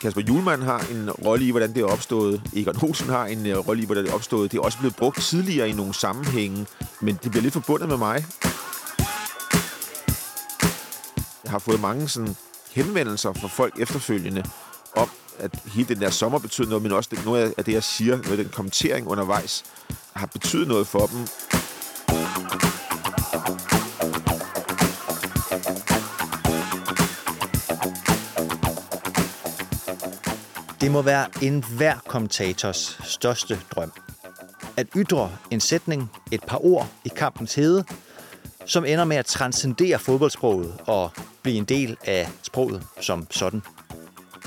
Kasper Julemand har en rolle i, hvordan det er opstået. Egon Olsen har en øh, rolle i, hvordan det er opstået. Det er også blevet brugt tidligere i nogle sammenhænge, men det bliver lidt forbundet med mig. Jeg har fået mange sådan, henvendelser fra folk efterfølgende om, at hele den der sommer betyder noget, men også det, noget af det, jeg siger, noget af den kommentering undervejs, har betydet noget for dem. Det må være en hver kommentators største drøm. At ytre en sætning, et par ord i kampens hede, som ender med at transcendere fodboldsproget og blive en del af sproget som sådan.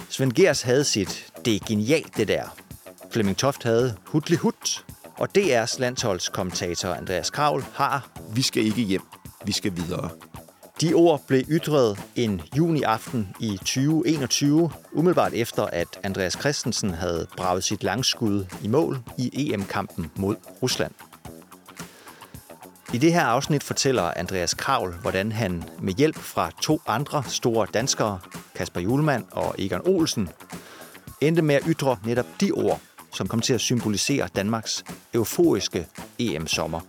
Svend Gers havde sit, det er genialt det der. Flemming Toft havde Hutli hut, og DR's landsholdskommentator Andreas Kravl har Vi skal ikke hjem, vi skal videre. De ord blev ytret en juni aften i 2021, umiddelbart efter at Andreas Christensen havde braget sit langskud i mål i EM-kampen mod Rusland. I det her afsnit fortæller Andreas Kravl, hvordan han med hjælp fra to andre store danskere, Kasper Julemand og Egon Olsen, endte med at ytre netop de ord, som kom til at symbolisere Danmarks euforiske EM-sommer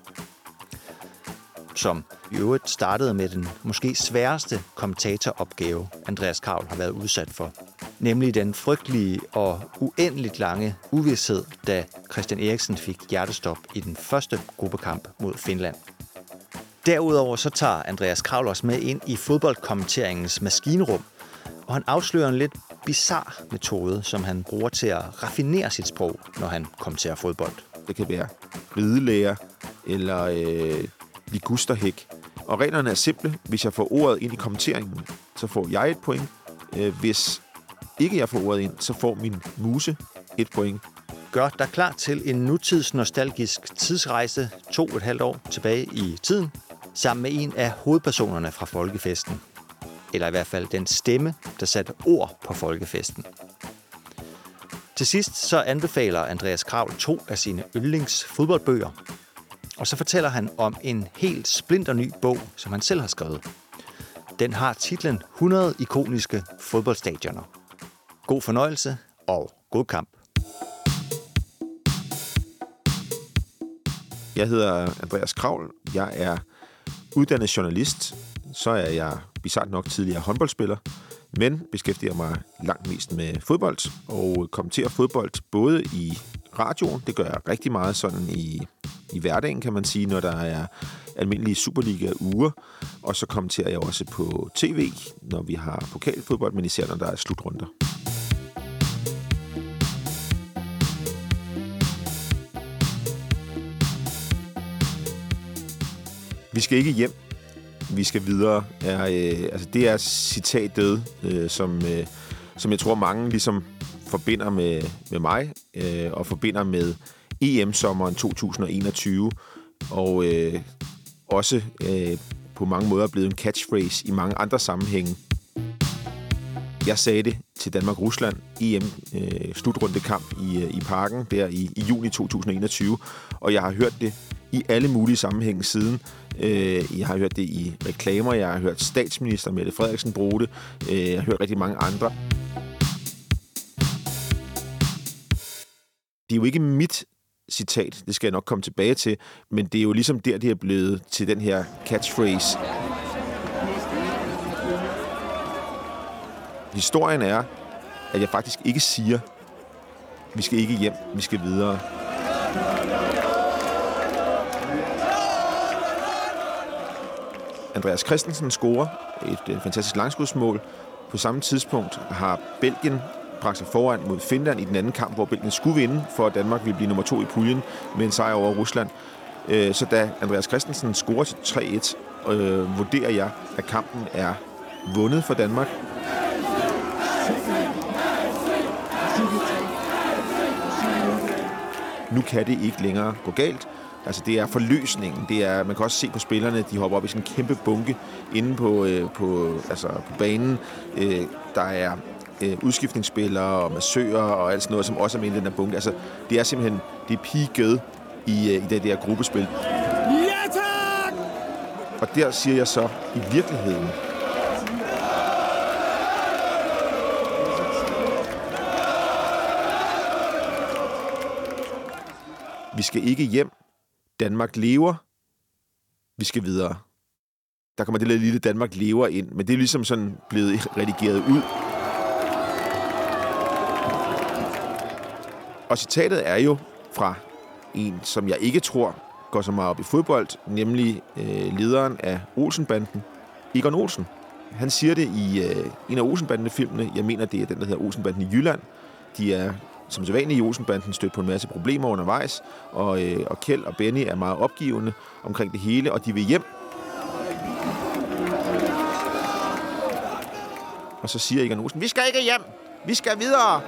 som i øvrigt startede med den måske sværeste kommentatoropgave, Andreas Kravl har været udsat for. Nemlig den frygtelige og uendeligt lange uvidshed, da Christian Eriksen fik hjertestop i den første gruppekamp mod Finland. Derudover så tager Andreas Kravl også med ind i fodboldkommenteringens maskinrum, og han afslører en lidt bizar metode, som han bruger til at raffinere sit sprog, når han kommenterer fodbold. Det kan være ridelæger eller øh, ligusterhæk. Og reglerne er simple. Hvis jeg får ordet ind i kommenteringen, så får jeg et point. Øh, hvis ikke jeg får ordet ind, så får min muse et point. Gør dig klar til en nutidsnostalgisk tidsrejse to og et halvt år tilbage i tiden, sammen med en af hovedpersonerne fra folkefesten. Eller i hvert fald den stemme, der satte ord på folkefesten. Til sidst så anbefaler Andreas Kravl to af sine yndlings fodboldbøger. Og så fortæller han om en helt splinterny bog, som han selv har skrevet. Den har titlen 100 ikoniske fodboldstadioner. God fornøjelse og god kamp. Jeg hedder Andreas Kravl. Jeg er uddannet journalist. Så er jeg bizart nok tidligere håndboldspiller, men beskæftiger mig langt mest med fodbold og kommenterer fodbold både i radioen, det gør jeg rigtig meget sådan i, i hverdagen, kan man sige, når der er almindelige Superliga-uger, og så kommenterer jeg også på tv, når vi har pokalfodbold, men især når der er slutrunder. Vi skal ikke hjem. Vi skal videre. Er, øh, altså det er citatet, øh, som, øh, som jeg tror mange ligesom forbinder med, med mig, øh, og forbinder med EM-sommeren 2021, og øh, også øh, på mange måder blevet en catchphrase i mange andre sammenhænge. Jeg sagde det til Danmark-Rusland EM øh, slutrundekamp i, øh, i parken der i, i juni 2021, og jeg har hørt det i alle mulige sammenhænge siden. Øh, jeg har hørt det i reklamer, jeg har hørt statsminister Mette Frederiksen bruge det, øh, jeg har hørt rigtig mange andre. Det er jo ikke mit citat, det skal jeg nok komme tilbage til, men det er jo ligesom der, det er blevet til den her catchphrase. Historien er, at jeg faktisk ikke siger, vi skal ikke hjem, vi skal videre. Andreas Christensen scorer et, et fantastisk langskudsmål. På samme tidspunkt har Belgien bragt sig foran mod Finland i den anden kamp, hvor Belgien skulle vinde, for at Danmark ville blive nummer to i puljen med en sejr over Rusland. Øh, så da Andreas Christensen scorer til 3-1, øh, vurderer jeg, at kampen er vundet for Danmark. Nu kan det ikke længere gå galt. Altså det er forløsningen. Det er, man kan også se på spillerne, de hopper op i sådan en kæmpe bunke inde på, øh, på, altså på banen. Øh, der er øh, udskiftningsspillere og massører og alt sådan noget, som også er med i den her bunke. Altså, det er simpelthen det er peaket i, øh, i det der gruppespil. Ja, tak! Og der siger jeg så, i virkeligheden, Vi skal ikke hjem. Danmark lever. Vi skal videre. Der kommer det der lille Danmark lever ind, men det er ligesom sådan blevet redigeret ud. Og citatet er jo fra en, som jeg ikke tror går så meget op i fodbold, nemlig øh, lederen af Olsenbanden, Egon Olsen. Han siger det i øh, en af Olsenbanden-filmene. Jeg mener, det er den, der hedder Olsenbanden i Jylland. De er som sædvanligt i Olsenbanden stødt på en masse problemer undervejs, og, øh, og Kjeld og Benny er meget opgivende omkring det hele, og de vil hjem. Og så siger Egon Olsen, vi skal ikke hjem, vi skal videre.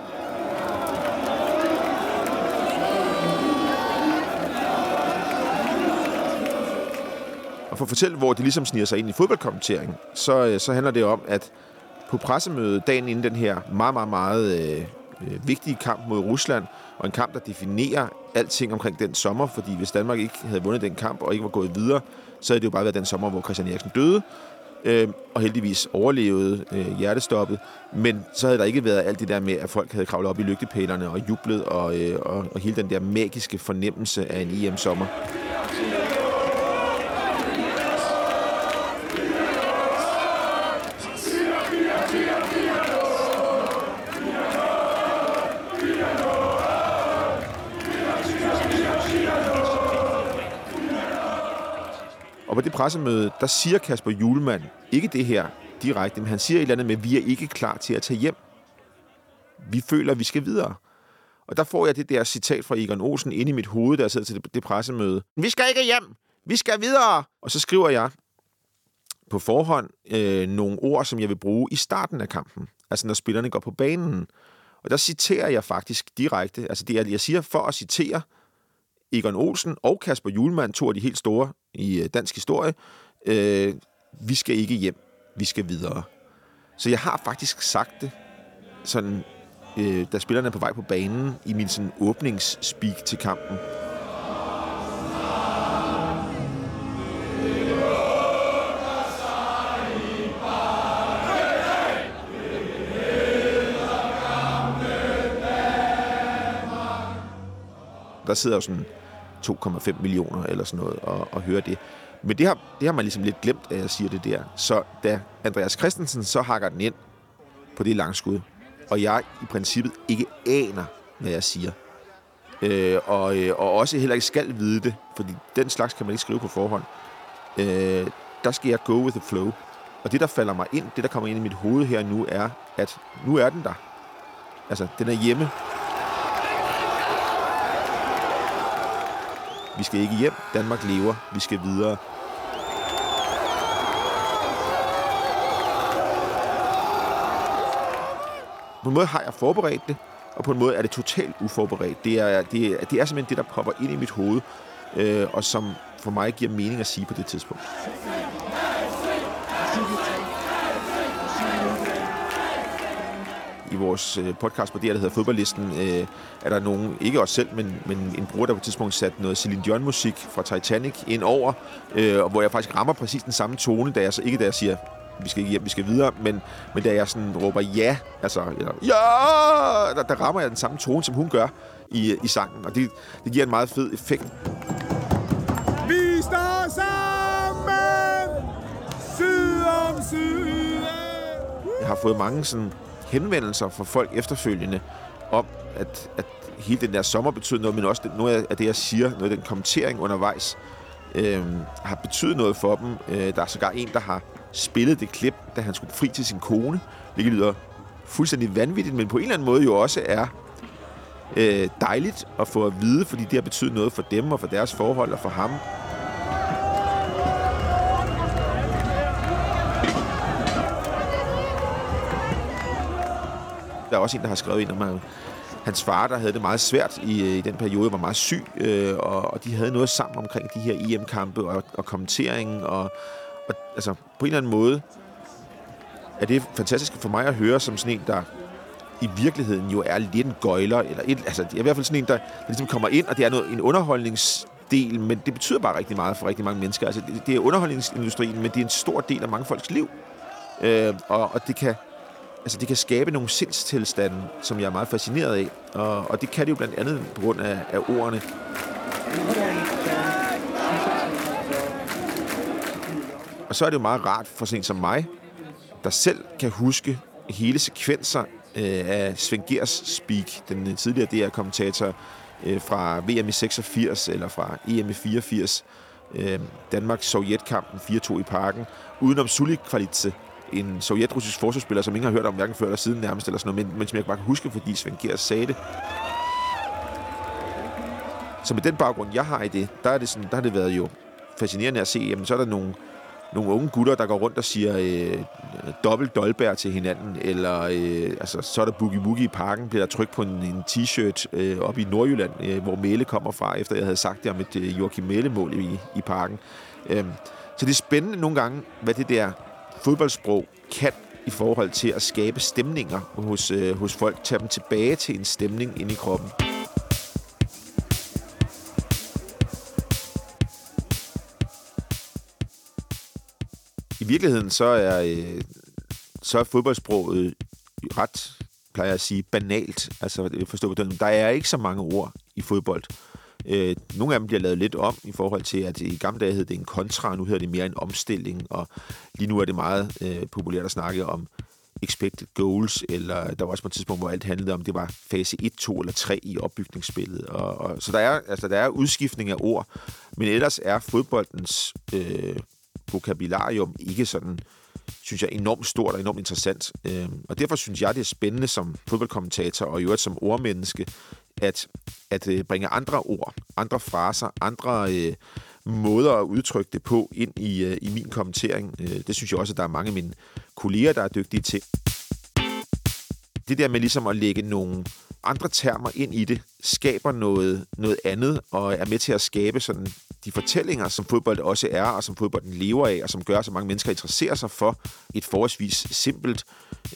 Og for at fortælle, hvor det ligesom sniger sig ind i fodboldkommentering, så, øh, så handler det om, at på pressemødet dagen inden den her meget, meget, meget øh, øh, vigtige kamp mod Rusland, og en kamp, der definerer alting omkring den sommer, fordi hvis Danmark ikke havde vundet den kamp og ikke var gået videre, så havde det jo bare været den sommer, hvor Christian Eriksen døde, øh, og heldigvis overlevede øh, hjertestoppet. Men så havde der ikke været alt det der med, at folk havde kravlet op i lygtepælerne og jublet, og, øh, og, og hele den der magiske fornemmelse af en EM-sommer. Og på det pressemøde, der siger Kasper Julemand ikke det her direkte, men han siger et eller andet med, at vi er ikke klar til at tage hjem. Vi føler, at vi skal videre. Og der får jeg det der citat fra Egon Olsen ind i mit hoved, der sidder til det, pressemøde. Vi skal ikke hjem! Vi skal videre! Og så skriver jeg på forhånd øh, nogle ord, som jeg vil bruge i starten af kampen. Altså når spillerne går på banen. Og der citerer jeg faktisk direkte. Altså det jeg siger for at citere Egon Olsen og Kasper Julemand, to af de helt store i øh, dansk historie. Øh, vi skal ikke hjem, vi skal videre. Så jeg har faktisk sagt det, sådan, øh, da spillerne er på vej på banen, i min sådan, åbningsspeak til kampen. Der sidder jo sådan 2,5 millioner eller sådan noget og, og høre det. Men det har, det har man ligesom lidt glemt, at jeg siger det der. Så da Andreas Christensen så hakker den ind på det langskud, og jeg i princippet ikke aner, hvad jeg siger, øh, og, øh, og også heller ikke skal vide det, fordi den slags kan man ikke skrive på forhånd, øh, der skal jeg go with the flow. Og det, der falder mig ind, det, der kommer ind i mit hoved her nu, er, at nu er den der. Altså, den er hjemme. Vi skal ikke hjem. Danmark lever. Vi skal videre. På en måde har jeg forberedt det, og på en måde er det totalt uforberedt. Det er, det er, det er simpelthen det, der popper ind i mit hoved, øh, og som for mig giver mening at sige på det tidspunkt. I vores øh, podcast på det, der hedder Fodboldlisten, øh, er der nogen, ikke os selv, men, men en bruger, der på et tidspunkt satte noget Celine Dion-musik fra Titanic ind over, øh, hvor jeg faktisk rammer præcis den samme tone, da jeg så ikke da jeg siger, vi skal ikke hjem, vi skal videre, men, men da jeg sådan råber ja, altså, eller, ja, der, der rammer jeg den samme tone, som hun gør i, i sangen, og det, det giver en meget fed effekt. Vi står sammen, syd om syd. Jeg har fået mange sådan henvendelser fra folk efterfølgende om, at, at hele den der sommer betød noget, men også det, noget af det, jeg siger, noget af den kommentering undervejs, øh, har betydet noget for dem. Øh, der er sågar en, der har spillet det klip, da han skulle fri til sin kone, hvilket lyder fuldstændig vanvittigt, men på en eller anden måde jo også er øh, dejligt at få at vide, fordi det har betydet noget for dem og for deres forhold og for ham. Der er også en, der har skrevet ind om, at hans far, der havde det meget svært i, øh, i den periode, var meget syg, øh, og, og de havde noget sammen omkring de her EM-kampe og, og kommenteringen, og, og altså, på en eller anden måde er det fantastisk for mig at høre som sådan en, der i virkeligheden jo er lidt en gøjler, eller et, altså, det er i hvert fald sådan en, der, der ligesom kommer ind, og det er noget, en underholdningsdel, men det betyder bare rigtig meget for rigtig mange mennesker. Altså, det, det er underholdningsindustrien, men det er en stor del af mange folks liv. Øh, og, og det kan altså det kan skabe nogle sindstilstande, som jeg er meget fascineret af. Og, og det kan det jo blandt andet på grund af, af ordene. Og så er det jo meget rart for sådan en som mig, der selv kan huske hele sekvenser øh, af Sven Gers speak, den øh, tidligere DR-kommentator øh, fra VM i 86 eller fra EM i 84, øh, Danmark-Sovjetkampen 4-2 i parken, udenom Sulik-kvalitse, en sovjetrussisk forsvarsspiller, som ingen har hørt om hverken før eller siden nærmest, eller sådan noget, men, men som jeg bare kan huske, fordi Svend Gers sagde det. Så med den baggrund, jeg har i det, der, er det sådan, der har det været jo fascinerende at se, jamen så er der nogle, nogle unge gutter, der går rundt og siger øh, dobbelt dolbær til hinanden, eller øh, altså, så er der boogie woogie i parken, bliver der trykt på en, en t-shirt øh, op i Nordjylland, øh, hvor Mæle kommer fra, efter jeg havde sagt det om et øh, Joachim Mæle-mål i, i parken. Øh, så det er spændende nogle gange, hvad det der fodboldsprog kan i forhold til at skabe stemninger hos, øh, hos folk, tage dem tilbage til en stemning inde i kroppen. I virkeligheden så er, øh, så er fodboldsproget ret, plejer jeg at sige, banalt. Altså, forstå på Der er ikke så mange ord i fodbold. Øh, nogle af dem bliver lavet lidt om i forhold til, at i gamle dage hed det en kontra, nu hedder det mere en omstilling, og lige nu er det meget øh, populært at snakke om expected goals, eller der var også på et tidspunkt, hvor alt handlede om, det var fase 1, 2 eller 3 i opbygningsspillet. Og, og, så der er, altså, der er udskiftning af ord, men ellers er fodboldens øh, vokabularium ikke sådan, synes jeg, enormt stort og enormt interessant. Øh, og derfor synes jeg, det er spændende som fodboldkommentator og i øvrigt som ordmenneske, at, at øh, bringe andre ord, andre fraser, andre øh, måder at udtrykke det på ind i, øh, i min kommentering. Øh, det synes jeg også, at der er mange af mine kolleger, der er dygtige til. Det der med ligesom at lægge nogle andre termer ind i det, skaber noget, noget andet, og er med til at skabe sådan de fortællinger, som fodbold også er, og som fodbolden lever af, og som gør, at så mange mennesker interesserer sig for et forholdsvis simpelt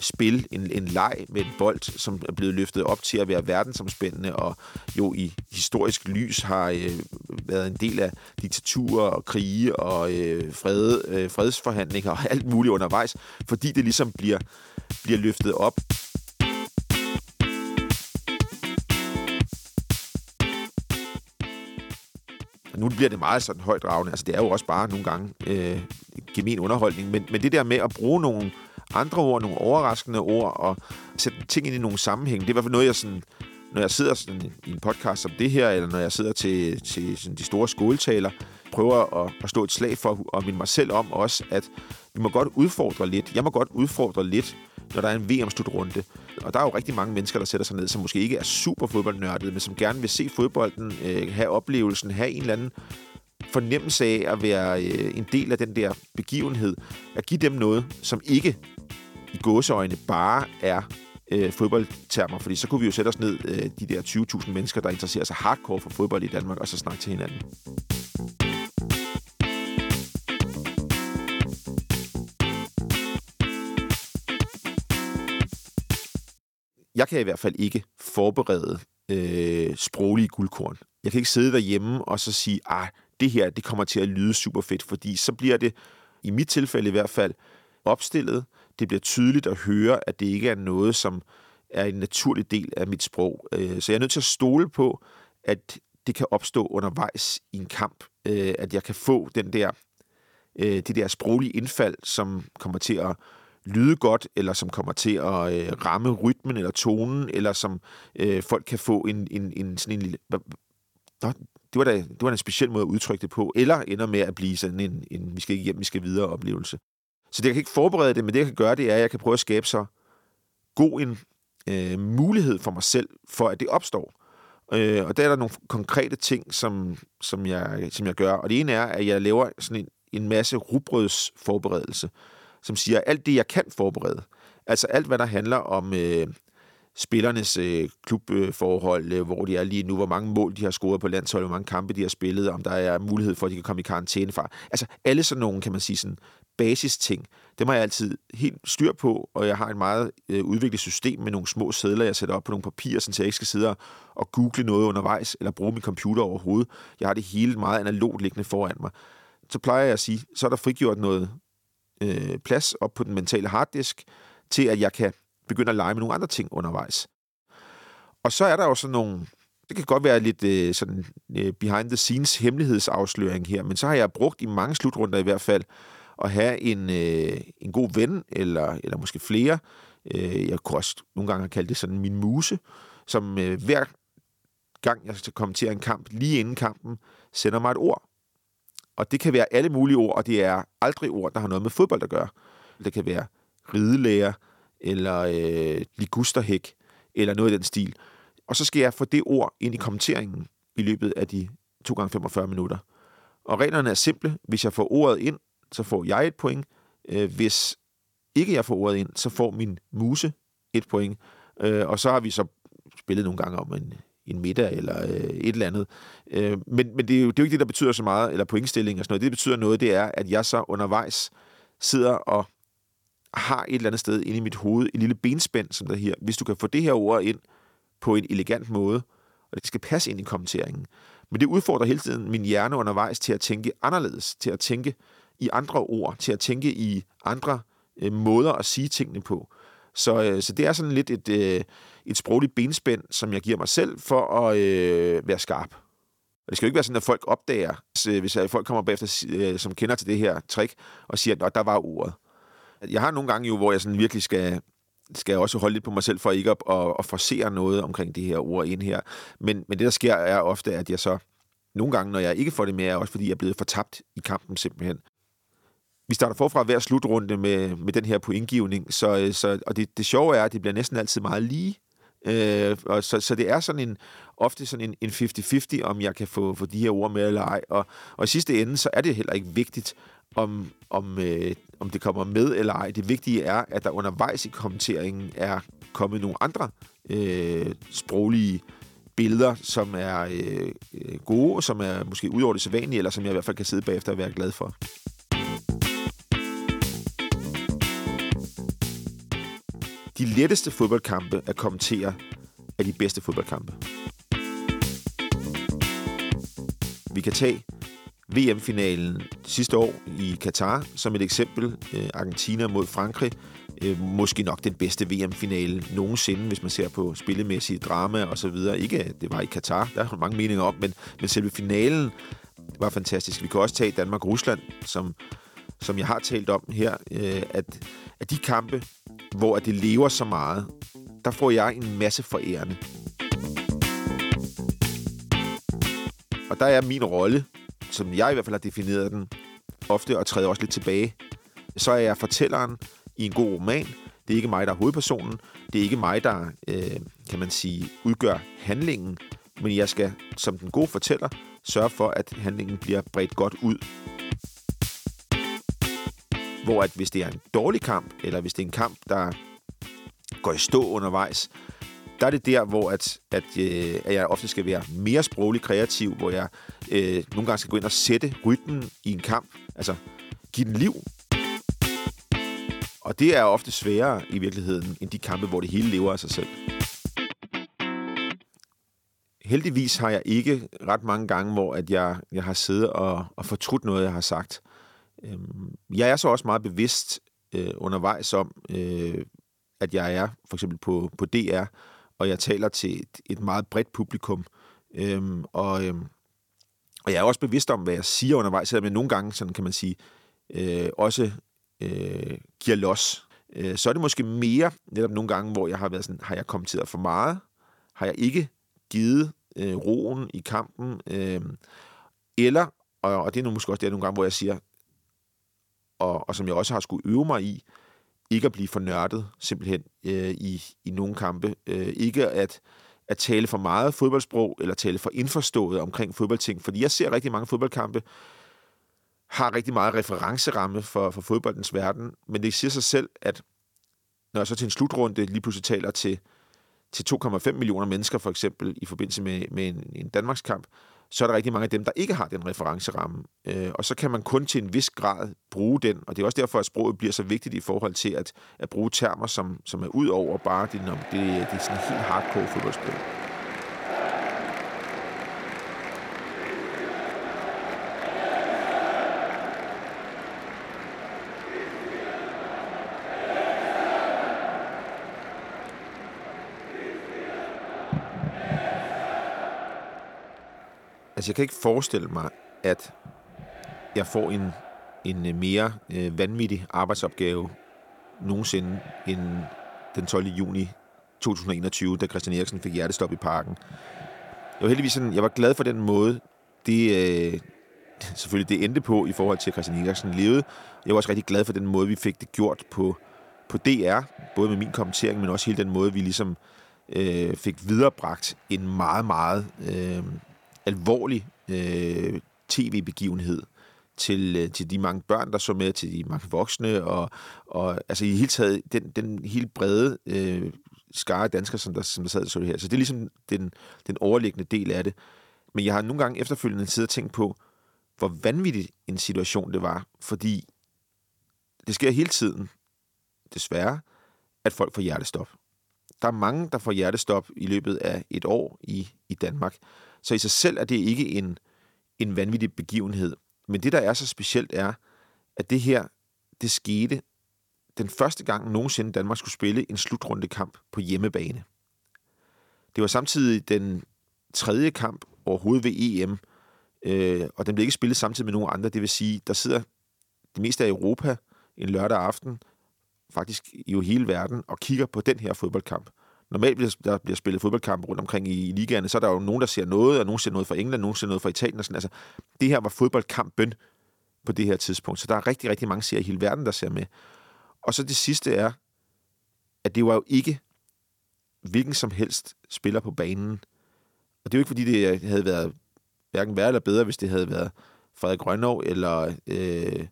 spil, en, en leg med en bold, som er blevet løftet op til at være verdensomspændende, og jo i historisk lys har øh, været en del af diktaturer og krige og øh, fred, øh, fredsforhandlinger og alt muligt undervejs, fordi det ligesom bliver, bliver løftet op. nu bliver det meget sådan højt dragende. Altså, det er jo også bare nogle gange øh, gemen underholdning. Men, men det der med at bruge nogle andre ord, nogle overraskende ord, og sætte ting ind i nogle sammenhæng, det er i hvert fald noget, jeg sådan, når jeg sidder sådan i en podcast som det her, eller når jeg sidder til, til sådan de store skoletaler, prøver at, at stå et slag for og minde mig selv om også, at vi må godt udfordre lidt. Jeg må godt udfordre lidt, når der er en VM-slutrunde. Og der er jo rigtig mange mennesker, der sætter sig ned, som måske ikke er super fodboldnørdede, men som gerne vil se fodbolden, øh, have oplevelsen, have en eller anden fornemmelse af at være øh, en del af den der begivenhed. At give dem noget, som ikke i gåseøjne bare er øh, fodboldtermer, fordi så kunne vi jo sætte os ned, øh, de der 20.000 mennesker, der interesserer sig hardcore for fodbold i Danmark, og så snakke til hinanden. Jeg kan i hvert fald ikke forberede øh, sproglige guldkorn. Jeg kan ikke sidde derhjemme og så sige, ah, det her, det kommer til at lyde super fedt, fordi så bliver det, i mit tilfælde i hvert fald, opstillet. Det bliver tydeligt at høre, at det ikke er noget, som er en naturlig del af mit sprog. Øh, så jeg er nødt til at stole på, at det kan opstå undervejs i en kamp, øh, at jeg kan få den der, øh, det der sproglige indfald, som kommer til at lyde godt, eller som kommer til at øh, ramme rytmen eller tonen, eller som øh, folk kan få en, en, en sådan en lille... Nå, det var, da, det var da en speciel måde at udtrykke det på, eller ender med at blive sådan en, en vi skal ikke hjem, vi skal videre oplevelse. Så det, jeg kan ikke forberede det, men det, jeg kan gøre, det er, at jeg kan prøve at skabe så god en øh, mulighed for mig selv, for at det opstår. Øh, og der er der nogle konkrete ting, som, som, jeg, som jeg gør. Og det ene er, at jeg laver sådan en, en masse rugbrødsforberedelse som siger, alt det, jeg kan forberede, altså alt, hvad der handler om øh, spillernes øh, klubforhold, øh, hvor de er lige nu, hvor mange mål de har scoret på landsholdet, hvor mange kampe de har spillet, om der er mulighed for, at de kan komme i karantæne fra. Altså alle sådan nogle, kan man sige, sådan basisting, det har jeg altid helt styr på, og jeg har et meget øh, udviklet system med nogle små sædler, jeg sætter op på nogle papirer, så jeg ikke skal sidde og google noget undervejs, eller bruge min computer overhovedet. Jeg har det hele meget analogt liggende foran mig. Så plejer jeg at sige, så er der frigjort noget øh, plads op på den mentale harddisk, til at jeg kan begynde at lege med nogle andre ting undervejs. Og så er der jo sådan nogle det kan godt være lidt øh, sådan øh, behind the scenes hemmelighedsafsløring her, men så har jeg brugt i mange slutrunder i hvert fald at have en, øh, en god ven, eller, eller måske flere. Øh, jeg kunne også nogle gange have kaldt det sådan min muse, som øh, hver gang jeg skal kommentere en kamp, lige inden kampen, sender mig et ord. Og det kan være alle mulige ord, og det er aldrig ord, der har noget med fodbold at gøre. Det kan være ridelæger, eller øh, ligusterhæk, eller noget i den stil. Og så skal jeg få det ord ind i kommenteringen i løbet af de 2 gange 45 minutter. Og reglerne er simple. Hvis jeg får ordet ind, så får jeg et point. Øh, hvis ikke jeg får ordet ind, så får min muse et point. Øh, og så har vi så spillet nogle gange om en, en middag eller øh, et eller andet. Øh, men men det, er jo, det er jo ikke det, der betyder så meget, eller pointstilling og sådan noget. Det, der betyder noget, det er, at jeg så undervejs sidder og har et eller andet sted inde i mit hoved en lille benspænd, som der her. Hvis du kan få det her ord ind på en elegant måde, og det skal passe ind i kommenteringen. Men det udfordrer hele tiden min hjerne undervejs til at tænke anderledes, til at tænke i andre ord, til at tænke i andre øh, måder at sige tingene på. Så, øh, så det er sådan lidt et, øh, et sprogligt benspænd, som jeg giver mig selv for at øh, være skarp. Og det skal jo ikke være sådan, at folk opdager, hvis øh, hvis øh, folk kommer bagefter, øh, som kender til det her trick, og siger, at der var ordet. Jeg har nogle gange jo, hvor jeg sådan virkelig skal, skal jeg også holde lidt på mig selv for ikke at, at, at forsere noget omkring det her ord ind her. Men, men det, der sker, er ofte, at jeg så nogle gange, når jeg ikke får det med, er også fordi, jeg er blevet fortabt i kampen simpelthen. Vi starter forfra hver slutrunde med, med den her pointgivning, så, øh, så, og det, det sjove er, at det bliver næsten altid meget lige. Øh, og så, så det er sådan en, ofte sådan en, en 50-50, om jeg kan få, få de her ord med eller ej. Og, og i sidste ende, så er det heller ikke vigtigt, om, om, øh, om det kommer med eller ej. Det vigtige er, at der undervejs i kommenteringen er kommet nogle andre øh, sproglige billeder, som er øh, øh gode, som er måske ud over det sædvanlige, eller som jeg i hvert fald kan sidde bagefter og være glad for. De letteste fodboldkampe at kommentere er de bedste fodboldkampe. Vi kan tage VM-finalen sidste år i Katar som et eksempel. Øh, Argentina mod Frankrig. Øh, måske nok den bedste VM-finale nogensinde, hvis man ser på spillemæssige drama og så videre. Ikke at det var i Katar, der er mange meninger om, men, men selve finalen var fantastisk. Vi kan også tage Danmark-Rusland, som, som jeg har talt om her, øh, at, at de kampe, hvor det lever så meget, der får jeg en masse forærende. Og der er min rolle som jeg i hvert fald har defineret den, ofte og træder også lidt tilbage, så er jeg fortælleren i en god roman. Det er ikke mig, der er hovedpersonen. Det er ikke mig, der, øh, kan man sige, udgør handlingen. Men jeg skal, som den gode fortæller, sørge for, at handlingen bliver bredt godt ud. Hvor at hvis det er en dårlig kamp, eller hvis det er en kamp, der går i stå undervejs, der er det der, hvor at, at, øh, at jeg ofte skal være mere sproglig kreativ, hvor jeg øh, nogle gange skal gå ind og sætte rytmen i en kamp. Altså, give den liv. Og det er ofte sværere i virkeligheden, end de kampe, hvor det hele lever af sig selv. Heldigvis har jeg ikke ret mange gange, hvor at jeg, jeg har siddet og, og fortrudt noget, jeg har sagt. Øhm, jeg er så også meget bevidst øh, undervejs om, øh, at jeg er for eksempel på, på DR, og jeg taler til et, et meget bredt publikum. Øhm, og, øhm, og jeg er også bevidst om, hvad jeg siger undervejs, selvom jeg nogle gange, sådan kan man sige, øh, også øh, giver los. Øh, så er det måske mere netop nogle gange, hvor jeg har været sådan, har jeg kommenteret for meget? Har jeg ikke givet øh, roen i kampen? Øh, eller, og, og det er nu måske også det nogle gange, hvor jeg siger, og, og som jeg også har skulle øve mig i, ikke at blive for nørdet, simpelthen, øh, i, i nogle kampe. Øh, ikke at, at tale for meget fodboldsprog, eller tale for indforstået omkring fodboldting, fordi jeg ser rigtig mange fodboldkampe, har rigtig meget referenceramme for, for fodboldens verden, men det siger sig selv, at når jeg så til en slutrunde lige pludselig taler til, til 2,5 millioner mennesker, for eksempel, i forbindelse med, med en, en Danmarkskamp, så er der rigtig mange af dem, der ikke har den referenceramme. Øh, og så kan man kun til en vis grad bruge den, og det er også derfor, at sproget bliver så vigtigt i forhold til at, at bruge termer, som, som er ud over bare det, det, det er sådan helt hardcore fodboldsprog. Altså, jeg kan ikke forestille mig, at jeg får en, en øh, mere øh, vanvittig arbejdsopgave nogensinde end den 12. juni 2021, da Christian Eriksen fik hjertestop i parken. Jeg var heldigvis sådan, jeg var glad for den måde, det, øh, selvfølgelig det endte på i forhold til, at Christian Eriksen levede. Jeg var også rigtig glad for den måde, vi fik det gjort på, på DR, både med min kommentering, men også hele den måde, vi ligesom øh, fik viderebragt en meget, meget øh, alvorlig øh, tv-begivenhed til, øh, til de mange børn, der så med, til de mange voksne, og, og altså i hele taget den, den helt brede øh, skare danskere, som der, som der sad og så det her. Så det er ligesom den, den overliggende del af det. Men jeg har nogle gange efterfølgende siddet og tænkt på, hvor vanvittig en situation det var, fordi det sker hele tiden, desværre, at folk får hjertestop. Der er mange, der får hjertestop i løbet af et år i, i Danmark. Så i sig selv er det ikke en, en vanvittig begivenhed. Men det, der er så specielt, er, at det her, det skete den første gang nogensinde Danmark skulle spille en slutrundekamp på hjemmebane. Det var samtidig den tredje kamp overhovedet ved EM, øh, og den blev ikke spillet samtidig med nogen andre. Det vil sige, der sidder det meste af Europa en lørdag aften, faktisk i jo hele verden, og kigger på den her fodboldkamp. Normalt hvis der bliver spillet fodboldkampe rundt omkring i, i ligaerne, så er der jo nogen, der ser noget, og nogen ser noget fra England, nogen ser noget fra Italien. Og sådan. Altså, det her var fodboldkampen på det her tidspunkt. Så der er rigtig, rigtig mange serier i hele verden, der ser med. Og så det sidste er, at det var jo ikke hvilken som helst spiller på banen. Og det er jo ikke, fordi det havde været hverken værre eller bedre, hvis det havde været Frederik Grønov eller øh,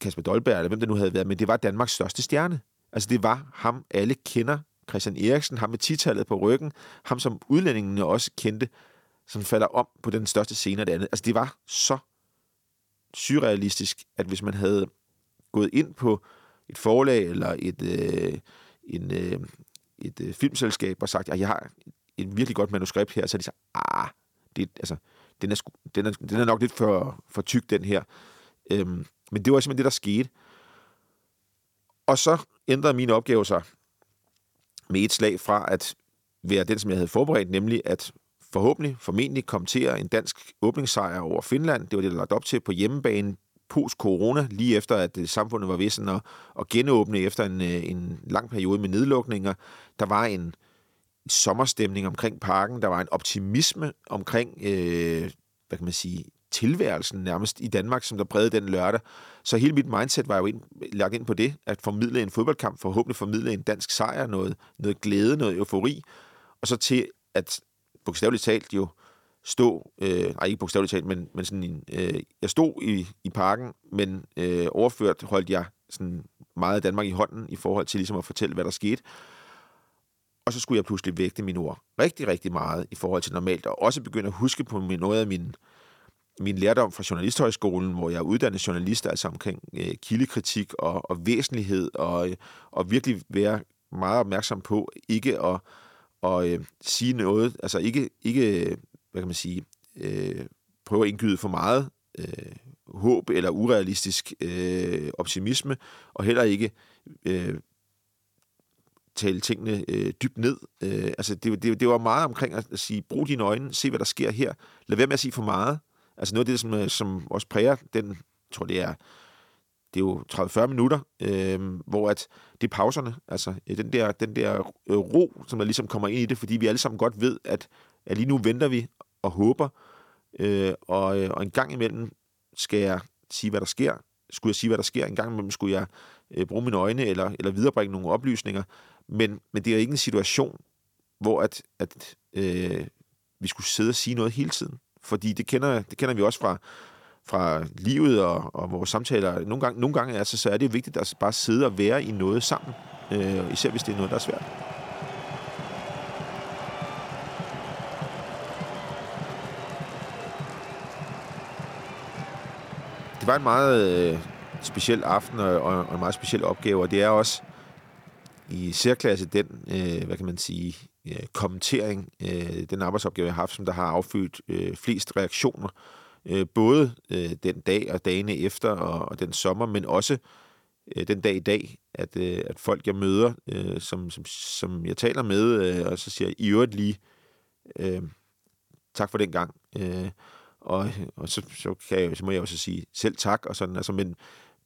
Kasper Dolberg, eller hvem det nu havde været, men det var Danmarks største stjerne. Altså det var ham, alle kender, Christian Eriksen, ham med titallet på ryggen, ham som udlændingene også kendte, som falder om på den største scene af det andet. Altså det var så surrealistisk, at hvis man havde gået ind på et forlag eller et, øh, en, øh, et øh, filmselskab og sagt, at jeg har et virkelig godt manuskript her, så de så, ah, det, altså, den, er, den, er, den er nok lidt for, for tyk, den her. Øhm, men det var simpelthen det, der skete. Og så ændrede mine opgaver sig med et slag fra at være den, som jeg havde forberedt, nemlig at forhåbentlig, formentlig kommentere en dansk åbningssejr over Finland. Det var det, der lagt op til på hjemmebane post-corona, lige efter at øh, samfundet var ved sådan at, at genåbne efter en, øh, en lang periode med nedlukninger. Der var en sommerstemning omkring parken, der var en optimisme omkring, øh, hvad kan man sige, tilværelsen nærmest i Danmark, som der prægede den lørdag. Så hele mit mindset var jo ind, lagt ind på det, at formidle en fodboldkamp, forhåbentlig formidle en dansk sejr, noget, noget glæde, noget eufori, og så til at bogstaveligt talt jo stå, øh, nej ikke bogstaveligt talt, men, men sådan en, øh, jeg stod i, i parken, men øh, overført holdt jeg sådan meget af Danmark i hånden i forhold til ligesom at fortælle, hvad der skete. Og så skulle jeg pludselig vægte mine ord rigtig, rigtig meget i forhold til normalt, og også begynde at huske på noget af min, min lærdom fra Journalisthøjskolen, hvor jeg er uddannet journalist, altså omkring øh, kildekritik og, og væsentlighed, og, øh, og virkelig være meget opmærksom på ikke at, og, øh, sige noget, altså ikke, ikke hvad kan man sige, øh, prøve at indgyde for meget øh, håb eller urealistisk øh, optimisme, og heller ikke øh, tale tingene øh, dybt ned. Øh, altså det, det, det var meget omkring at sige, brug dine øjne, se hvad der sker her. Lad være med at sige for meget. Altså noget af det, som, øh, som også præger den, jeg tror det er, det er jo 30-40 minutter, øh, hvor at det er pauserne, altså øh, den der, den der øh, ro, som der ligesom kommer ind i det, fordi vi alle sammen godt ved, at, at lige nu venter vi og håber, øh, og, og en gang imellem skal jeg sige, hvad der sker. Skulle jeg sige, hvad der sker? En gang imellem skulle jeg øh, bruge mine øjne eller, eller viderebringe nogle oplysninger. Men, men det er ikke en situation, hvor at, at øh, vi skulle sidde og sige noget hele tiden. Fordi det kender, det kender vi også fra, fra livet og, og vores samtaler. Nogle gange, nogle gange altså, så er det vigtigt at bare sidde og være i noget sammen. Øh, især hvis det er noget, der er svært. Det var en meget øh, speciel aften og, og en meget speciel opgave, og det er også i særklasse den, øh, hvad kan man sige, øh, kommentering, øh, den arbejdsopgave, jeg har haft, som der har affødt øh, flest reaktioner, øh, både øh, den dag og dagene efter og, og den sommer, men også øh, den dag i dag, at, øh, at folk, jeg møder, øh, som, som, som jeg taler med, øh, og så siger i øvrigt lige, øh, tak for den gang, Øh, og og så, så, kan jeg, så må jeg også sige selv tak, og sådan, altså, men,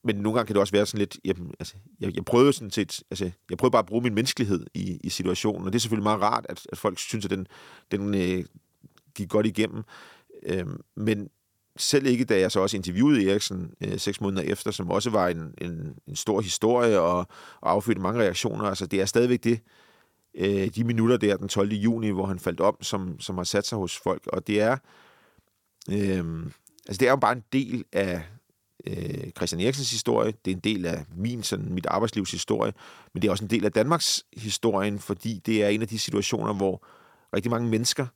men nogle gange kan det også være sådan lidt, jamen, altså, jeg, jeg prøvede sådan set, altså, jeg prøvede bare at bruge min menneskelighed i, i situationen, og det er selvfølgelig meget rart, at, at folk synes, at den, den øh, gik godt igennem. Øh, men selv ikke, da jeg så også interviewede Eriksen øh, seks måneder efter, som også var en, en, en stor historie og, og affødte mange reaktioner, altså det er stadigvæk det, øh, de minutter der den 12. juni, hvor han faldt om, som, som har sat sig hos folk, og det er, øh, altså det er jo bare en del af, øh, Christian Eriksens historie, det er en del af min, sådan, mit arbejdslivs historie, men det er også en del af Danmarks historien, fordi det er en af de situationer, hvor rigtig mange mennesker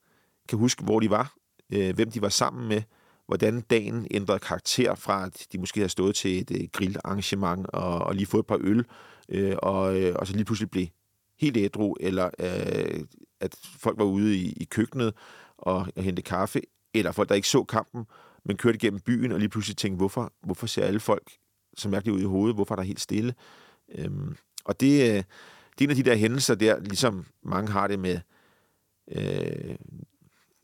kan huske, hvor de var, øh, hvem de var sammen med, hvordan dagen ændrede karakter fra, at de måske havde stået til et øh, grillarrangement og, og lige fået et par øl, øh, og, øh, og så lige pludselig blev helt ædru, eller øh, at folk var ude i, i køkkenet og, og hente kaffe, eller folk, der ikke så kampen, men kørte igennem byen og lige pludselig tænkte, hvorfor, hvorfor ser alle folk så mærkeligt ud i hovedet? Hvorfor er der helt stille? Øhm, og det, øh, det er en af de der hændelser der, ligesom mange har det med øh,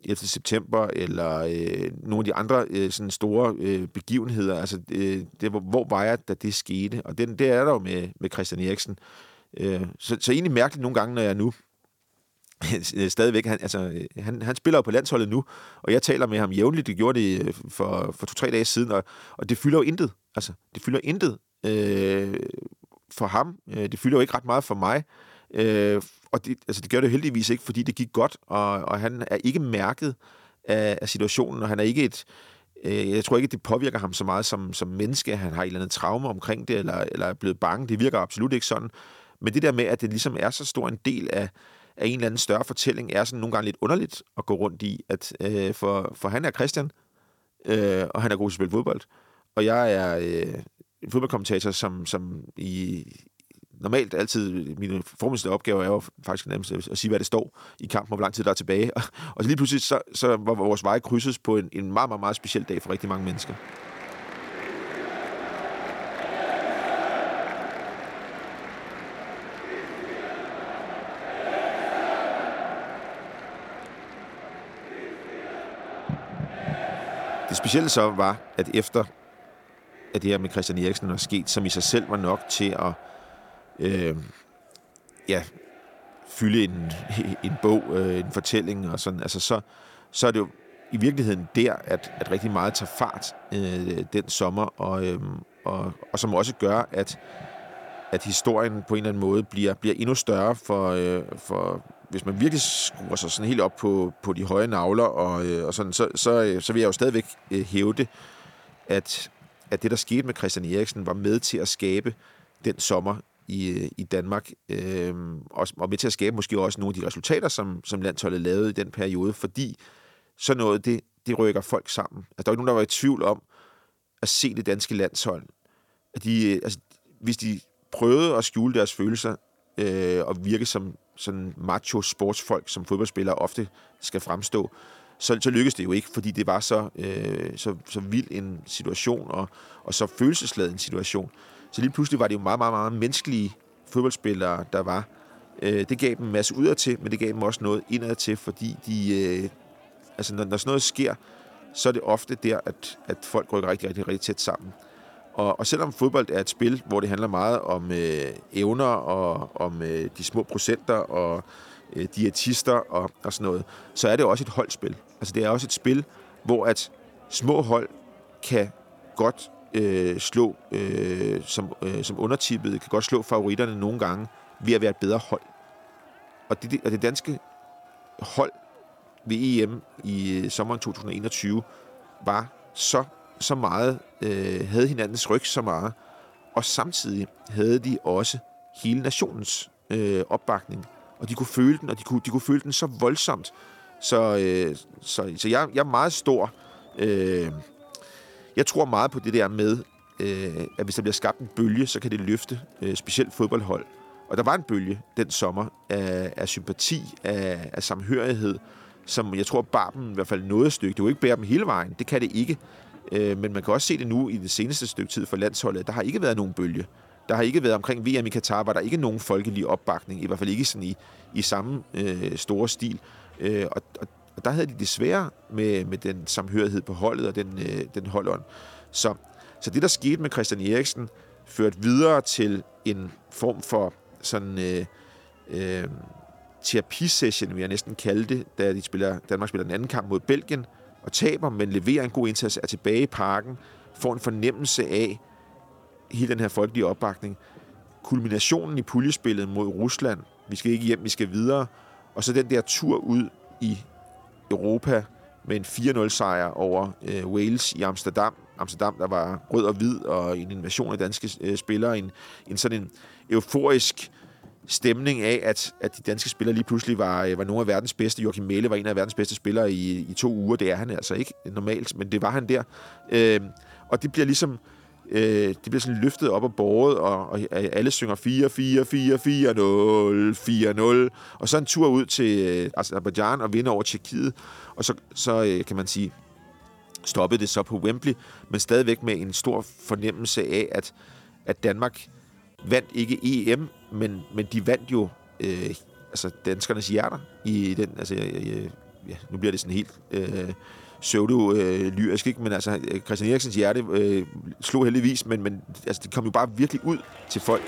11. september, eller øh, nogle af de andre øh, sådan store øh, begivenheder. Altså, øh, det, hvor, hvor var jeg, da det skete? Og det, det er der jo med, med Christian Eriksen. Øh, så, så egentlig mærkeligt nogle gange, når jeg nu stadigvæk, han, altså, han, han spiller jo på landsholdet nu, og jeg taler med ham jævnligt, det gjorde det øh, for, for to-tre dage siden, og, og det fylder jo intet. Altså, det fylder intet øh, for ham. Øh, det fylder jo ikke ret meget for mig. Øh, og det, altså, det gør det heldigvis ikke, fordi det gik godt, og, og han er ikke mærket af, af situationen, og han er ikke et... Øh, jeg tror ikke, det påvirker ham så meget som, som menneske. Han har et eller andet traume omkring det, eller, eller er blevet bange. Det virker absolut ikke sådan. Men det der med, at det ligesom er så stor en del af, af en eller anden større fortælling, er sådan nogle gange lidt underligt at gå rundt i. At, øh, for, for han er Christian, øh, og han er god til at spille fodbold. Og jeg er øh, en fodboldkommentator, som, som i, normalt altid, mine formålste opgaver er jo faktisk nærmest at sige, hvad det står i kampen, og hvor lang tid der er tilbage. Og, og så lige pludselig, så, så var vores veje krydses på en, en meget, meget, meget speciel dag for rigtig mange mennesker. Specielle så var, at efter at det her med Christian Eriksen var sket, som i sig selv var nok til at øh, ja, fylde en, en bog, øh, en fortælling og sådan, altså så, så er det jo i virkeligheden der, at, at rigtig meget tager fart øh, den sommer, og, øh, og, og som også gør, at, at historien på en eller anden måde bliver, bliver endnu større for, øh, for hvis man virkelig skruer sig sådan helt op på, på de høje navler, og, øh, og sådan, så, så, øh, så vil jeg jo stadigvæk øh, hævde, at, at det, der skete med Christian Eriksen, var med til at skabe den sommer i, øh, i Danmark, øh, og, og med til at skabe måske også nogle af de resultater, som, som landsholdet lavede i den periode, fordi så noget, det, det rykker folk sammen. Altså, der var ikke nogen, der var i tvivl om at se det danske landshold. At de, øh, altså, hvis de prøvede at skjule deres følelser øh, og virke som sådan macho sportsfolk, som fodboldspillere ofte skal fremstå, så, så lykkedes det jo ikke, fordi det var så, øh, så, så vild en situation, og, og så følelsesladet en situation. Så lige pludselig var det jo meget, meget, meget menneskelige fodboldspillere, der var. Øh, det gav dem en masse udad til, men det gav dem også noget indad til, fordi de, øh, altså når, når sådan noget sker, så er det ofte der, at, at folk rykker rigtig, rigtig, rigtig tæt sammen. Og, og selvom fodbold er et spil, hvor det handler meget om øh, evner og om øh, de små procenter og øh, diætister og, og sådan noget, så er det også et holdspil. Altså det er også et spil, hvor at små hold kan godt øh, slå øh, som, øh, som undertippet, kan godt slå favoritterne nogle gange ved at være et bedre hold. Og det, og det danske hold ved EM i øh, sommeren 2021 var så, så meget, øh, havde hinandens ryg så meget, og samtidig havde de også hele nationens øh, opbakning. Og de kunne føle den, og de kunne, de kunne føle den så voldsomt. Så, øh, så, så jeg, jeg er meget stor øh, jeg tror meget på det der med, øh, at hvis der bliver skabt en bølge, så kan det løfte øh, specielt fodboldhold. Og der var en bølge den sommer af, af sympati, af, af samhørighed, som jeg tror bar dem i hvert fald noget stykke. Det var ikke bære dem hele vejen, det kan det ikke. Øh, men man kan også se det nu i det seneste stykke tid for landsholdet. Der har ikke været nogen bølge. Der har ikke været omkring VM i Katar, var der ikke nogen folkelig opbakning, i hvert fald ikke sådan i, i samme øh, store stil. Øh, og, og og der havde de det svære med, med den samhørighed på holdet og den, øh, den holdånd. Så, så det, der skete med Christian Eriksen, førte videre til en form for sådan øh, øh, terapisession, vil jeg næsten kalde det, da de spiller, Danmark spiller den anden kamp mod Belgien, og taber, men leverer en god indsats, er tilbage i parken, får en fornemmelse af hele den her folkelige opbakning. Kulminationen i puljespillet mod Rusland, vi skal ikke hjem, vi skal videre, og så den der tur ud i Europa med en 4-0 sejr over øh, Wales i Amsterdam. Amsterdam, der var rød og hvid, og en invasion af danske øh, spillere, en, en sådan en euforisk stemning af, at, at de danske spillere lige pludselig var, øh, var nogle af verdens bedste. Joachim Mæle var en af verdens bedste spillere i, i to uger. Det er han altså ikke normalt, men det var han der. Øh, og det bliver ligesom øh, det bliver sådan løftet op og bordet, og, og alle synger 4, 4, 4, 4, 0, 4, 0. Og så en tur ud til øh, Azerbaijan og vinde over Tjekkiet. Og så, så øh, kan man sige, stoppede det så på Wembley, men stadigvæk med en stor fornemmelse af, at, at Danmark vandt ikke EM, men, men de vandt jo øh, altså danskernes hjerter i den, altså, øh, ja, nu bliver det sådan helt øh, pseudo-lyrisk, øh, ikke? men altså Christian Eriksens hjerte øh, slog heldigvis, men, men altså, det kom jo bare virkelig ud til folk.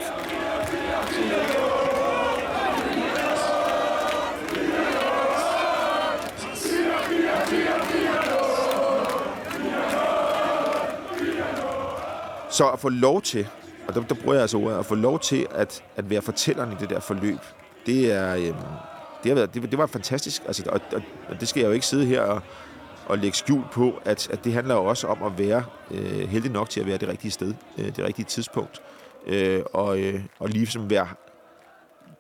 Så at få lov til, og der, der bruger jeg altså ordet, at få lov til at, at være fortælleren i det der forløb, det er... Øh, det, har været, det, det var fantastisk, altså, og, og, og det skal jeg jo ikke sidde her og, og lægge skjul på, at, at det handler jo også om at være øh, heldig nok til at være det rigtige sted, øh, det rigtige tidspunkt, øh, og, øh, og ligesom være,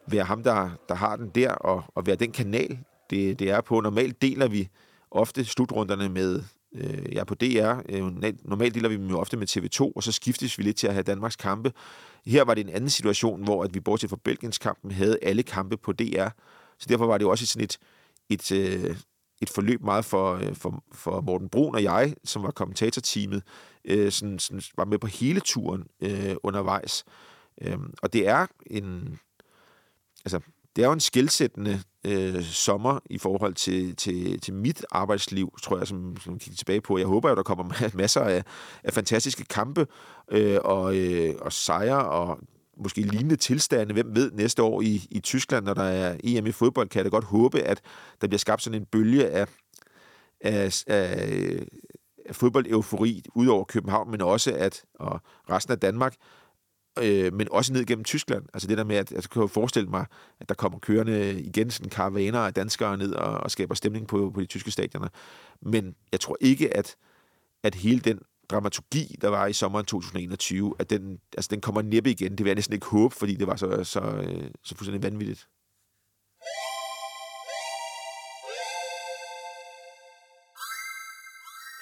være ham, der, der har den der, og, og være den kanal, det, det er på. Normalt deler vi ofte slutrunderne med, øh, jeg er på DR, øh, normalt deler vi dem jo ofte med TV2, og så skiftes vi lidt til at have Danmarks kampe. Her var det en anden situation, hvor at vi bortset fra Belgiens kampen havde alle kampe på DR, så derfor var det jo også sådan et, et, øh, et forløb meget for, øh, for, for Morten Brun og jeg, som var kommentatorteamet, øh, sådan, sådan, var med på hele turen øh, undervejs. Øh, og det er en... Altså, det er jo en skilsættende øh, sommer i forhold til, til, til mit arbejdsliv, tror jeg, som, som kigger tilbage på. Jeg håber jo, der kommer masser af, af fantastiske kampe øh, og, øh, og sejre og måske lignende tilstande. Hvem ved næste år i, i Tyskland, når der er EM i fodbold, kan jeg da godt håbe, at der bliver skabt sådan en bølge af, af, af, af fodboldeufori ud over København, men også at og resten af Danmark, øh, men også ned gennem Tyskland. Altså det der med, at altså, jeg kan jo forestille mig, at der kommer kørende igen sådan karavaner af danskere ned og, og skaber stemning på, på de tyske stadioner. Men jeg tror ikke, at, at hele den dramaturgi, der var i sommeren 2021, at den, altså, den kommer næppe igen. Det vil jeg næsten ikke håbe, fordi det var så, så, øh, så fuldstændig vanvittigt.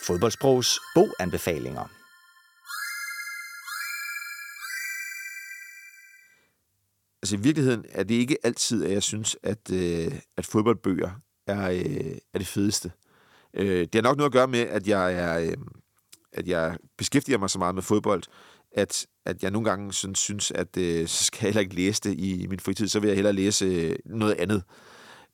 Fodboldsprogs boganbefalinger. Altså i virkeligheden er det ikke altid, at jeg synes, at, øh, at fodboldbøger er, øh, er det fedeste. Øh, det har nok noget at gøre med, at jeg er... Øh, at jeg beskæftiger mig så meget med fodbold, at, at jeg nogle gange sådan, synes at øh, så skal jeg heller ikke læse det i min fritid, så vil jeg hellere læse øh, noget andet.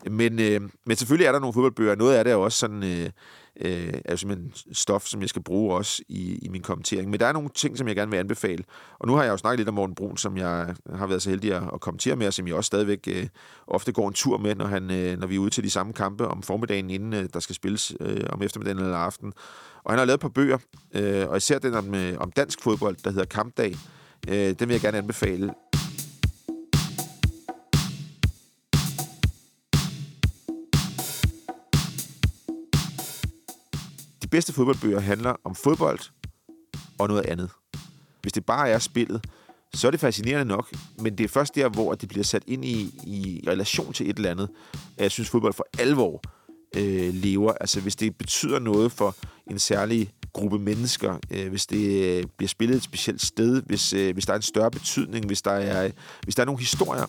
Men, øh, men selvfølgelig er der nogle fodboldbøger. Noget af det er også sådan, øh, øh, er simpelthen stof, som jeg skal bruge også i, i min kommentering. Men der er nogle ting, som jeg gerne vil anbefale. Og nu har jeg jo snakket lidt om Morten Brun, som jeg har været så heldig at, at kommentere med, og som jeg også stadigvæk øh, ofte går en tur med, når, han, øh, når vi er ude til de samme kampe om formiddagen, inden øh, der skal spilles øh, om eftermiddagen eller aften. Og han har lavet et par bøger, øh, og især den om, øh, om dansk fodbold, der hedder Kampdag. Øh, den vil jeg gerne anbefale. Bedste fodboldbøger handler om fodbold og noget andet. Hvis det bare er spillet, så er det fascinerende nok, men det er først der, hvor det bliver sat ind i, i relation til et eller andet, at jeg synes, fodbold for alvor øh, lever. Altså hvis det betyder noget for en særlig gruppe mennesker, øh, hvis det øh, bliver spillet et specielt sted, hvis, øh, hvis der er en større betydning, hvis der er, hvis der er nogle historier.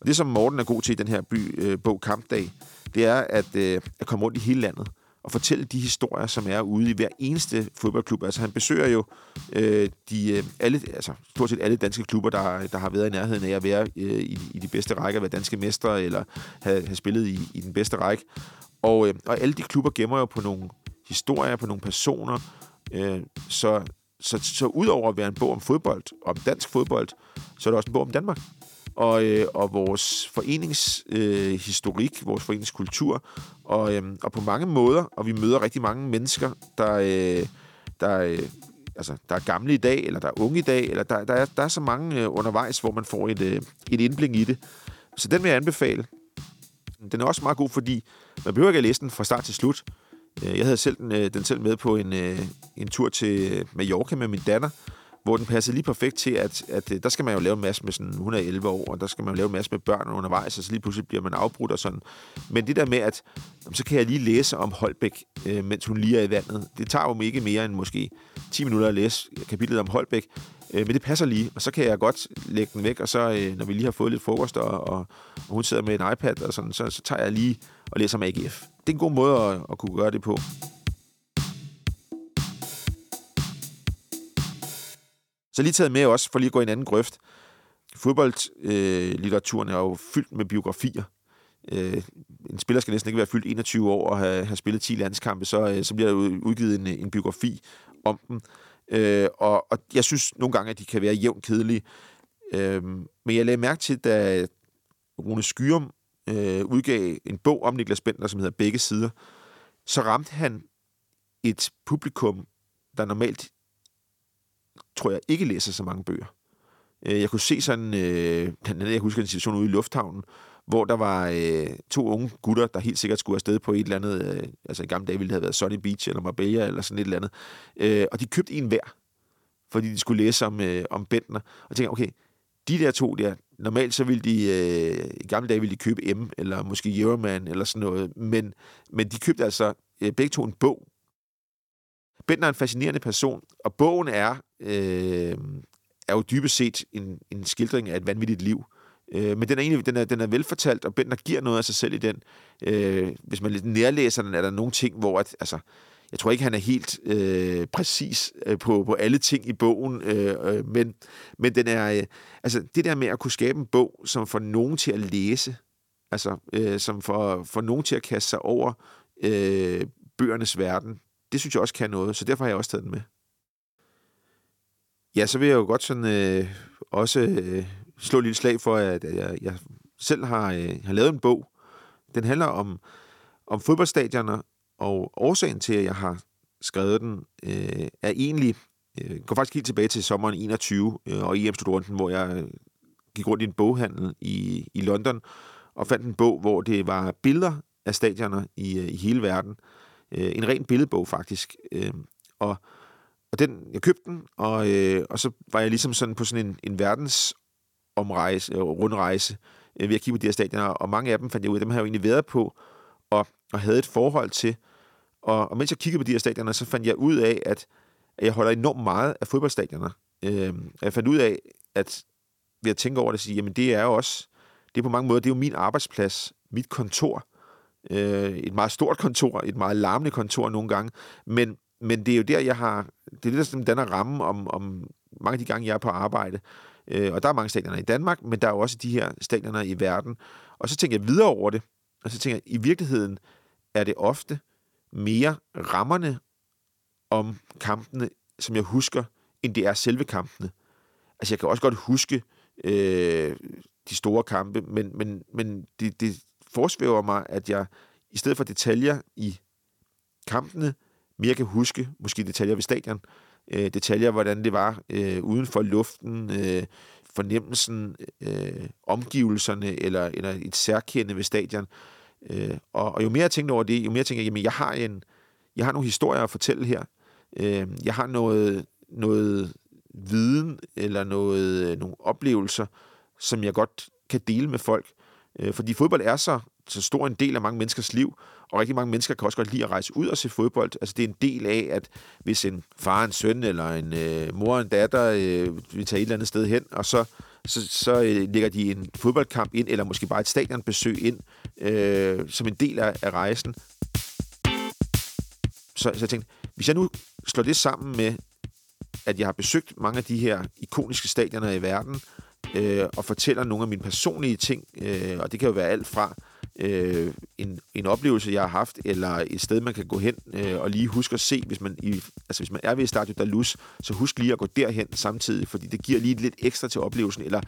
Og det, som Morten er god til i den her by, øh, bog Kampdag, det er at, øh, at komme rundt i hele landet og fortælle de historier, som er ude i hver eneste fodboldklub. Altså han besøger jo øh, de, øh, alle, altså, stort set alle danske klubber, der, der har været i nærheden af at være øh, i, i de bedste rækker, være danske mestre eller have, have spillet i, i den bedste række. Og, øh, og alle de klubber gemmer jo på nogle historier, på nogle personer. Øh, så, så, så udover at være en bog om fodbold, om dansk fodbold, så er det også en bog om Danmark og, øh, og vores foreningshistorik, øh, vores foreningskultur, og, øh, og på mange måder, og vi møder rigtig mange mennesker, der, øh, der, øh, altså, der er gamle i dag, eller der er unge i dag, eller der, der, er, der er så mange øh, undervejs, hvor man får et, øh, et indblik i det. Så den vil jeg anbefale. Den er også meget god, fordi man behøver ikke at læse den fra start til slut. Øh, jeg havde selv den, øh, den selv med på en, øh, en tur til Mallorca med min datter, hvor den passer lige perfekt til, at, at øh, der skal man jo lave en masse med sådan 111 år, og der skal man jo lave en masse med børn undervejs, og så lige pludselig bliver man afbrudt og sådan. Men det der med, at så kan jeg lige læse om Holbæk, øh, mens hun lige er i vandet, det tager jo ikke mere end måske 10 minutter at læse kapitlet om Holbæk, øh, men det passer lige, og så kan jeg godt lægge den væk, og så øh, når vi lige har fået lidt frokost, og, og, og hun sidder med en iPad, og sådan, så, så tager jeg lige og læser om AGF. Det er en god måde at, at kunne gøre det på. Så lige taget med også, for lige at gå i en anden grøft. Fodboldlitteraturen øh, er jo fyldt med biografier. Øh, en spiller skal næsten ikke være fyldt 21 år og have, have spillet 10 landskampe, så, øh, så bliver der udgivet en, en biografi om dem. Øh, og, og jeg synes nogle gange, at de kan være jævnt kedelige. Øh, men jeg lagde mærke til, da Rune Skyrum øh, udgav en bog om Niklas Bentner, som hedder Begge Sider, så ramte han et publikum, der normalt tror jeg ikke læser så mange bøger. Øh, jeg kunne se sådan, øh, jeg husker en situation ude i lufthavnen, hvor der var øh, to unge gutter, der helt sikkert skulle afsted på et eller andet, øh, altså i gamle dage ville det have været Sunny Beach eller Marbella eller sådan et eller andet, øh, og de købte en hver, fordi de skulle læse om, øh, om Bentner, og tænkte, okay, de der to der, normalt så ville de, øh, i gamle dage ville de købe M, eller måske Euroman, eller sådan noget, men, men de købte altså øh, begge to en bog. Bentner er en fascinerende person, og bogen er øh, er jo dybest set en, en skildring af et vanvittigt liv. Øh, men den er egentlig den er, den er velfortalt, og Bender giver noget af sig selv i den. Øh, hvis man lidt nærlæser den, er der nogle ting, hvor at, altså, jeg tror ikke, han er helt øh, præcis øh, på, på alle ting i bogen, øh, øh, men, men den er, øh, altså, det der med at kunne skabe en bog, som får nogen til at læse, altså, øh, som får, får nogen til at kaste sig over øh, bøgernes verden, det synes jeg også kan noget, så derfor har jeg også taget den med. Ja, så vil jeg jo godt sådan øh, også øh, slå et lille slag for, at jeg, jeg selv har, øh, har lavet en bog. Den handler om, om fodboldstadioner, og årsagen til, at jeg har skrevet den, øh, er egentlig, øh, går faktisk helt tilbage til sommeren 21 øh, og em studenten hvor jeg øh, gik rundt i en boghandel i, i London, og fandt en bog, hvor det var billeder af stadioner i, øh, i hele verden. Øh, en ren billedbog, faktisk. Øh, og og den, jeg købte den, og, øh, og så var jeg ligesom sådan på sådan en, en verdensomrejse, øh, rundrejse, øh, ved at kigge på de her stadioner, og mange af dem fandt jeg ud af, dem har jeg jo egentlig været på, og, og havde et forhold til. Og, og mens jeg kiggede på de her stadioner, så fandt jeg ud af, at, at jeg holder enormt meget af fodboldstadioner. Øh, jeg fandt ud af, at ved at tænke over det, at sige, jamen det er jo også, det er på mange måder, det er jo min arbejdsplads, mit kontor, øh, et meget stort kontor, et meget larmende kontor nogle gange, men men det er jo der, jeg har... Det er det, der danner ramme om, om mange af de gange, jeg er på arbejde. Øh, og der er mange stadioner i Danmark, men der er jo også de her stadioner i verden. Og så tænker jeg videre over det, og så tænker jeg, i virkeligheden er det ofte mere rammerne om kampene, som jeg husker, end det er selve kampene. Altså, jeg kan også godt huske øh, de store kampe, men, men, men det, det forsvæver mig, at jeg i stedet for detaljer i kampene, mere kan huske, måske detaljer ved stadion, øh, detaljer, hvordan det var øh, uden for luften, øh, fornemmelsen, øh, omgivelserne, eller, eller et særkende ved stadion. Øh, og, og jo mere jeg tænkte over det, jo mere tænker jeg, jamen jeg har, en, jeg har nogle historier at fortælle her. Øh, jeg har noget, noget viden, eller noget, øh, nogle oplevelser, som jeg godt kan dele med folk. Øh, fordi fodbold er så, så stor en del af mange menneskers liv, og rigtig mange mennesker kan også godt lide at rejse ud og se fodbold. Altså det er en del af, at hvis en far, en søn eller en øh, mor og en datter øh, vil tage et eller andet sted hen, og så, så, så øh, lægger de en fodboldkamp ind, eller måske bare et stadionbesøg ind, øh, som en del af, af rejsen. så, så jeg tænkte, hvis jeg nu slår det sammen med, at jeg har besøgt mange af de her ikoniske stadioner i verden, øh, og fortæller nogle af mine personlige ting, øh, og det kan jo være alt fra øh, en, en oplevelse, jeg har haft, eller et sted, man kan gå hen øh, og lige huske at se, hvis man, i, altså hvis man er ved Stadio Dalus, så husk lige at gå derhen samtidig, fordi det giver lige lidt ekstra til oplevelsen, eller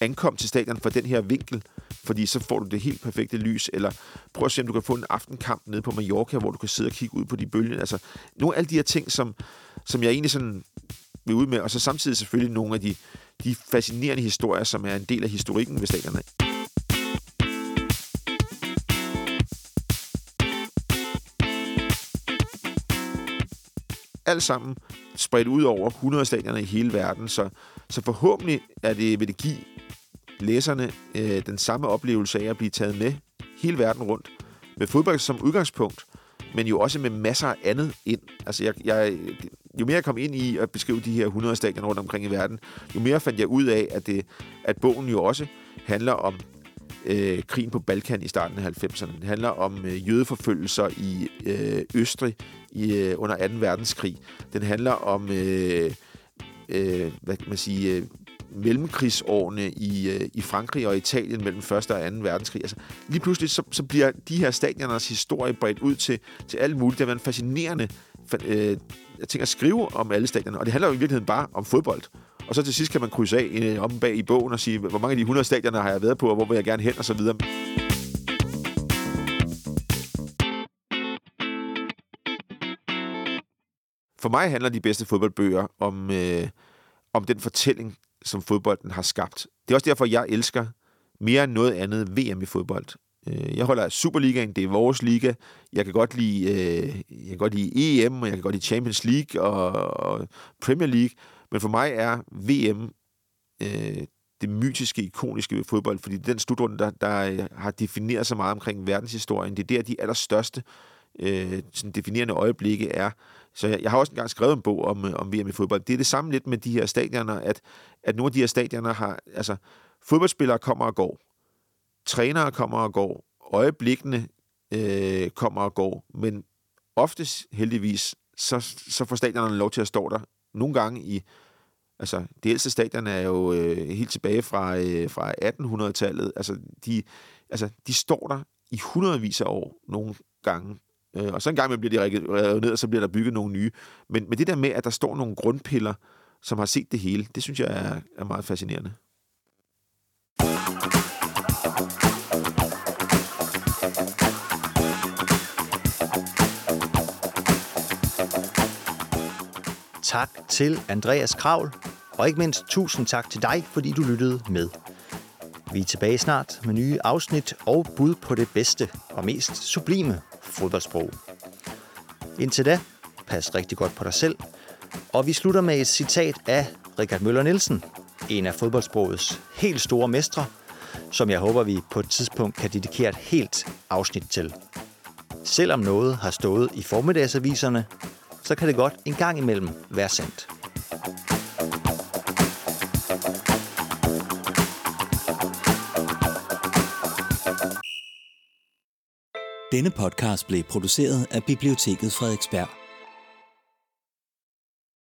ankom til stadion fra den her vinkel, fordi så får du det helt perfekte lys, eller prøv at se, om du kan få en aftenkamp nede på Mallorca, hvor du kan sidde og kigge ud på de bølger. Altså, nogle af alle de her ting, som, som jeg egentlig sådan vil ud med, og så samtidig selvfølgelig nogle af de, de fascinerende historier, som er en del af historikken ved stadionerne. alt sammen spredt ud over 100 stadioner i hele verden, så, så forhåbentlig er det, vil det give læserne øh, den samme oplevelse af at blive taget med hele verden rundt, med fodbold som udgangspunkt, men jo også med masser af andet ind. Altså, jeg, jeg, jo mere jeg kom ind i at beskrive de her 100 stadioner rundt omkring i verden, jo mere fandt jeg ud af, at, det, at bogen jo også handler om øh, krigen på Balkan i starten af 90'erne. Den handler om øh, jødeforfølgelser i øh, Østrig i, øh, under 2. verdenskrig. Den handler om, øh, øh, hvad kan man sige, øh, mellemkrigsårene i, øh, i Frankrig og Italien mellem 1. og 2. verdenskrig. Altså, lige pludselig så, så bliver de her stadioners historie bredt ud til, til alt muligt. Det er en fascinerende øh, ting at skrive om alle stadionerne, og det handler jo i virkeligheden bare om fodbold. Og så til sidst kan man krydse af øh, om bag i bogen og sige, hvor mange af de 100 stadioner har jeg været på, og hvor vil jeg gerne hen, og så videre. For mig handler de bedste fodboldbøger om, øh, om den fortælling, som fodbolden har skabt. Det er også derfor, jeg elsker mere end noget andet VM i fodbold. Øh, jeg holder af Superligaen, det er vores liga. Jeg kan godt lide, øh, jeg kan godt lide EM, og jeg kan godt lide Champions League og, og Premier League. Men for mig er VM øh, det mytiske, ikoniske ved fodbold, fordi den slutrunde, der, der øh, har defineret så meget omkring verdenshistorien, det er der, de allerstørste øh, sådan definerende øjeblikke er. Så jeg, jeg har også engang skrevet en bog om, øh, om VM i fodbold. Det er det samme lidt med de her stadioner, at, at nogle af de her stadioner har, altså fodboldspillere kommer og går, trænere kommer og går, øjeblikkene øh, kommer og går, men oftest heldigvis, så, så får stadionerne lov til at stå der. Nogle gange i, altså det ældste stadion er jo øh, helt tilbage fra, øh, fra 1800-tallet. Altså de, altså de står der i hundredvis af år nogle gange. Øh, og så en gang bliver de revet ned, og så bliver der bygget nogle nye. Men, men det der med, at der står nogle grundpiller, som har set det hele, det synes jeg er, er meget fascinerende. Tak til Andreas Kravl, og ikke mindst tusind tak til dig, fordi du lyttede med. Vi er tilbage snart med nye afsnit og bud på det bedste og mest sublime fodboldsprog. Indtil da, pas rigtig godt på dig selv, og vi slutter med et citat af Richard Møller Nielsen, en af fodboldsprogets helt store mestre, som jeg håber, vi på et tidspunkt kan dedikere et helt afsnit til. Selvom noget har stået i formiddagsaviserne, så kan det godt en gang imellem være sandt. Denne podcast blev produceret af Biblioteket Frederiksberg.